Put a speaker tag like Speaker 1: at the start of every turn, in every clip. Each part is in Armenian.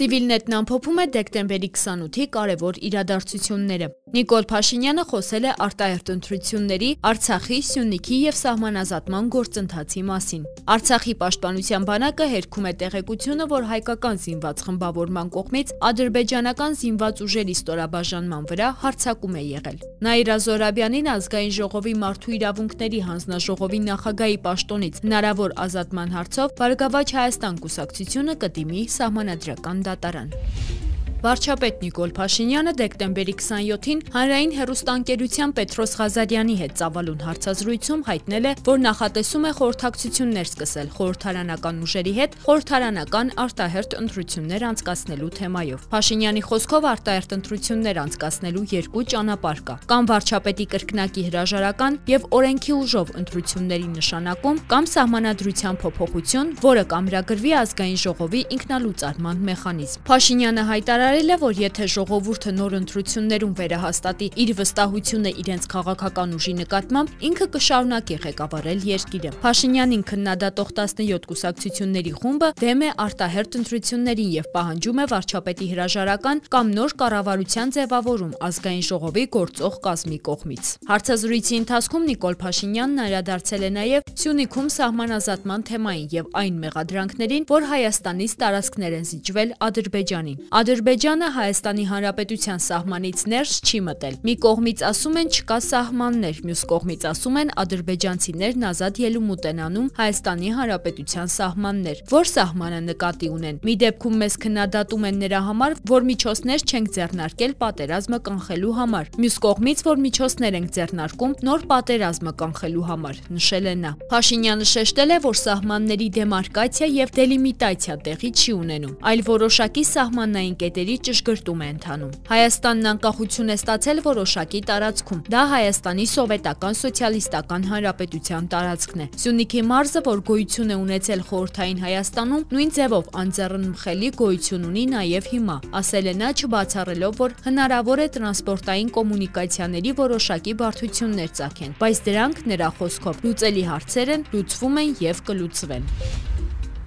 Speaker 1: Civilnet-ն ամփոփում է դեկտեմբերի 28-ի կարևոր իրադարձությունները։ Նիկոլ Փաշինյանը խոսել է արտահերտ ընտրությունների, Արցախի, Սյունիքի եւ սահմանազատման գործընթացի մասին։ Արցախի պաշտպանության բանակը հերքում է տեղեկությունը, որ հայկական զինված խմբավորման կողմից ադրբեջանական զինված ուժերի ստորաբաժանման վրա հարձակում է եղել։ Նաիրա Զորաբյանին ազգային ժողովի մարդու իրավունքների հանձնաժողովի նախագահի պաշտոնից հնարավոր ազատման հարցով Բարգավաճ Հայաստան կուսակցությունը կդիմի սահմանադրական դատարան։ Վարչապետ Նիկոլ Փաշինյանը դեկտեմբերի 27-ին հանրային հերոստանգերության Պետրոս Ղազարյանի հետ ծավալուն հարցազրույցում հայտնել է, որ նախատեսում է խորհրդակցություններ սկսել խորհրդարանական ուժերի հետ խորհրդարանական արտահերտ ընտրություններ անցկացնելու թեմայով։ Փաշինյանի խոսքով արտահերտ ընտրություններ անցկացնելու երկու ճանապարհ կա՝ կամ վարչապետի կրկնակի հրաժարական եւ օրենքի ուժով ընտրությունների նշանակում, կամ սահմանադրության փոփոխություն, որը կամրագրվի ազգային ժողովի ինքնալուծարման մեխանիզմ։ Փաշինյանը հայտարարել հայտարարել է, որ եթե ժողովուրդը նոր ընտրություններում վերահաստատի իր վստահությունը իրենց քաղաքական ուժի նկատմամբ, ինքը կշարունակի ղեկավարել երկիրը։ Փաշինյանին քննադատող 17 կուսակցությունների խումբը դեմ է արտահերտ ընտրություններին եւ պահանջում է վարչապետի հրաժարական կամ նոր կառավարության ձևավորում ազգային ժողովի գործող կազմի կողմից։ Հարցազրույցի ընթացքում Նիկոլ Փաշինյանն անդրադարձել է նաեւ Սյունիքում սահմանազատման թեմային եւ այն մեղադրանքներին, որ Հայաստանից տարածքներ են զիջվել Ադրբեջանին։ Ադրբեջանը Ադրբեջանը Հայաստանի Հանրապետության սահմանից ներս չի մտել։ Մի կողմից ասում են չկա սահմաններ, մյուս կողմից ասում են ադրբեջանցիներն ազատ ելումուտ են անում Հայաստանի Հանրապետության սահմաններ։ Որ սահմանը նկատի ունեն։ Մի դեպքում մեզ քննադատում են նրա համար, որ միջոցներ չենք ձեռնարկել պատերազմը կանխելու համար։ Մյուս կողմից, որ միջոցներ ենք ձեռնարկում նոր պատերազմը կանխելու համար, նշել է նա։ Փաշինյանը շեշտել է, որ սահմանների դեմարկացիա եւ դելիմիտացիա տեղի չի ունենում, այլ որոշակի սահմանային կետերի տարբերի ճշգրտում է ընթանում։ Հայաստանն անկախություն է ստացել որոշակի տարածքում։ Դա Հայաստանի սովետական սոցիալիստական հանրապետության տարածքն է։ Սյունիքի մարզը, որ գոյություն է ունեցել խորհրդային Հայաստանում, նույն ձևով անձեռնմխելի գոյություն ունի նաև հիմա, ասել է նա չբացառելով, որ հնարավոր է տրանսպորտային կոմունիկացիաների որոշակի բարդություններ ծագեն, բայց դրանք նրա խոսքով լուծելի հարցեր են, լուծվում են եւ կլուծվեն։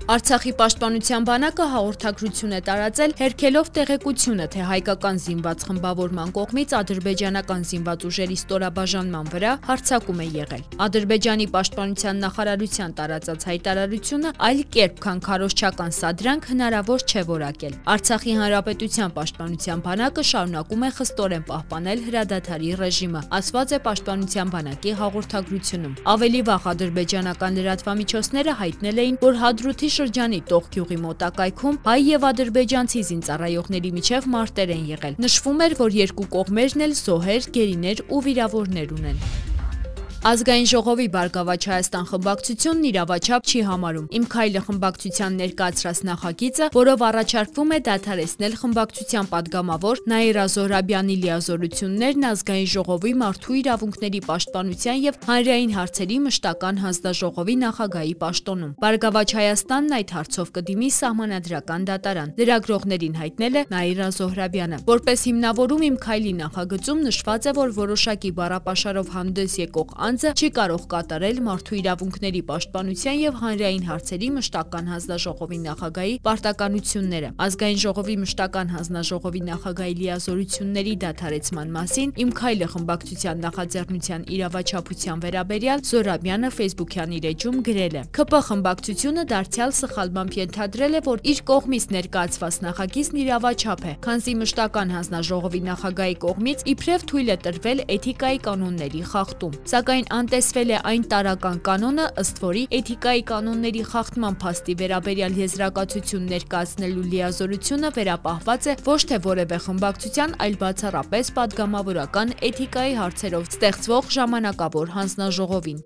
Speaker 1: Արցախի պաշտպանության բանակը հաղորդագրություն է տարածել հերքելով տեղեկությունը, թե հայկական զինված խմբավորման կողմից ադրբեջանական զինված ուժերի ստորաբաժանման վրա հարձակում է եղել։ Ադրբեջանի պաշտպանության նախարարության տարածած հայտարարությունը այլ կերպ, քան քարոշչական սադրանք հնարավոր չէ որակել։ Արցախի հանրապետության պաշտպանության բանակը շարունակում է խստորեն պահպանել հրադադարի ռեժիմը, ասված է պաշտպանության բանակի հաղորդագրությունում։ Ավելի վաղ ադրբեջանական լրատվամիջոցները հայտնել էին, որ Հադրութի շրջանի Տող գյուղի մոտակայքում հայ եւ ադրբեջանցի զինծառայողների միջև մարտեր են եղել։ Նշվում էր, որ երկու կողմերն էլ զոհեր, գերիներ ու վիրավորներ ունեն։ Ազգային ժողովի բարգավաճ Հայաստան խմբակցությունն իրավաչափ չի համարում։ Իմ քայլը խմբակցության ներկայացրած նախագիծը, որով առաջարկվում է դադարեցնել խմբակցության падգամավոր Նաիրա Զոհրաբյանի լիազորություններն ազգային ժողովի մարդու իրավունքների պաշտպանության եւ հանրային հարցերի մշտական հանձնաժողովի նախագահի պաշտոնում։ Բարգավաճ Հայաստանն այդ հարցով կդիմի սահմանադրական դատարան։ Լրագրողներին հայտնել է Նաիրա Զոհրաբյանը։ Որպես հիմնավորում իմ քայլի նախագծում նշված է, որ որոշակի բառապաշարով հանդես եկող ան անձը չի կարող կատարել մարդու իրավունքների պաշտպանության եւ հանրային հարցերի մշտական հանձնաժողովի նախագահի պարտականությունները։ Ազգային ժողովի մշտական հանձնաժողովի նախագահի լիազորությունների դադարեցման մասին Իմ քայլը խմբակցության նախաձեռնության իրավաչափության վերաբերյալ Զորաբյանը Facebook-յան իր էջում գրել է. ՔՊ խմբակցությունը դարձյալ սխալմամբ ենթադրել է, որ իր կողմից ներկայացված նախագիծն իրավաչափ է, քանզի մշտական հանձնաժողովի նախագահի կողմից իբրև թույլ է տրվել էթիկայի կանոնների խախտում։ Սակայն սակայն անտեսվել է այն տարական կանոնը, ըստ որի էթիկայի կանոնների խախտման փաստի վերաբերյալ եզրակացություն ներկայացնելու լիազորությունը վերապահված է ոչ թե որևէ խմբակցության, այլ բացառապես պատգամավորական էթիկայի հարցերով ստեղծվող ժամանակավոր հանձնաժողովին։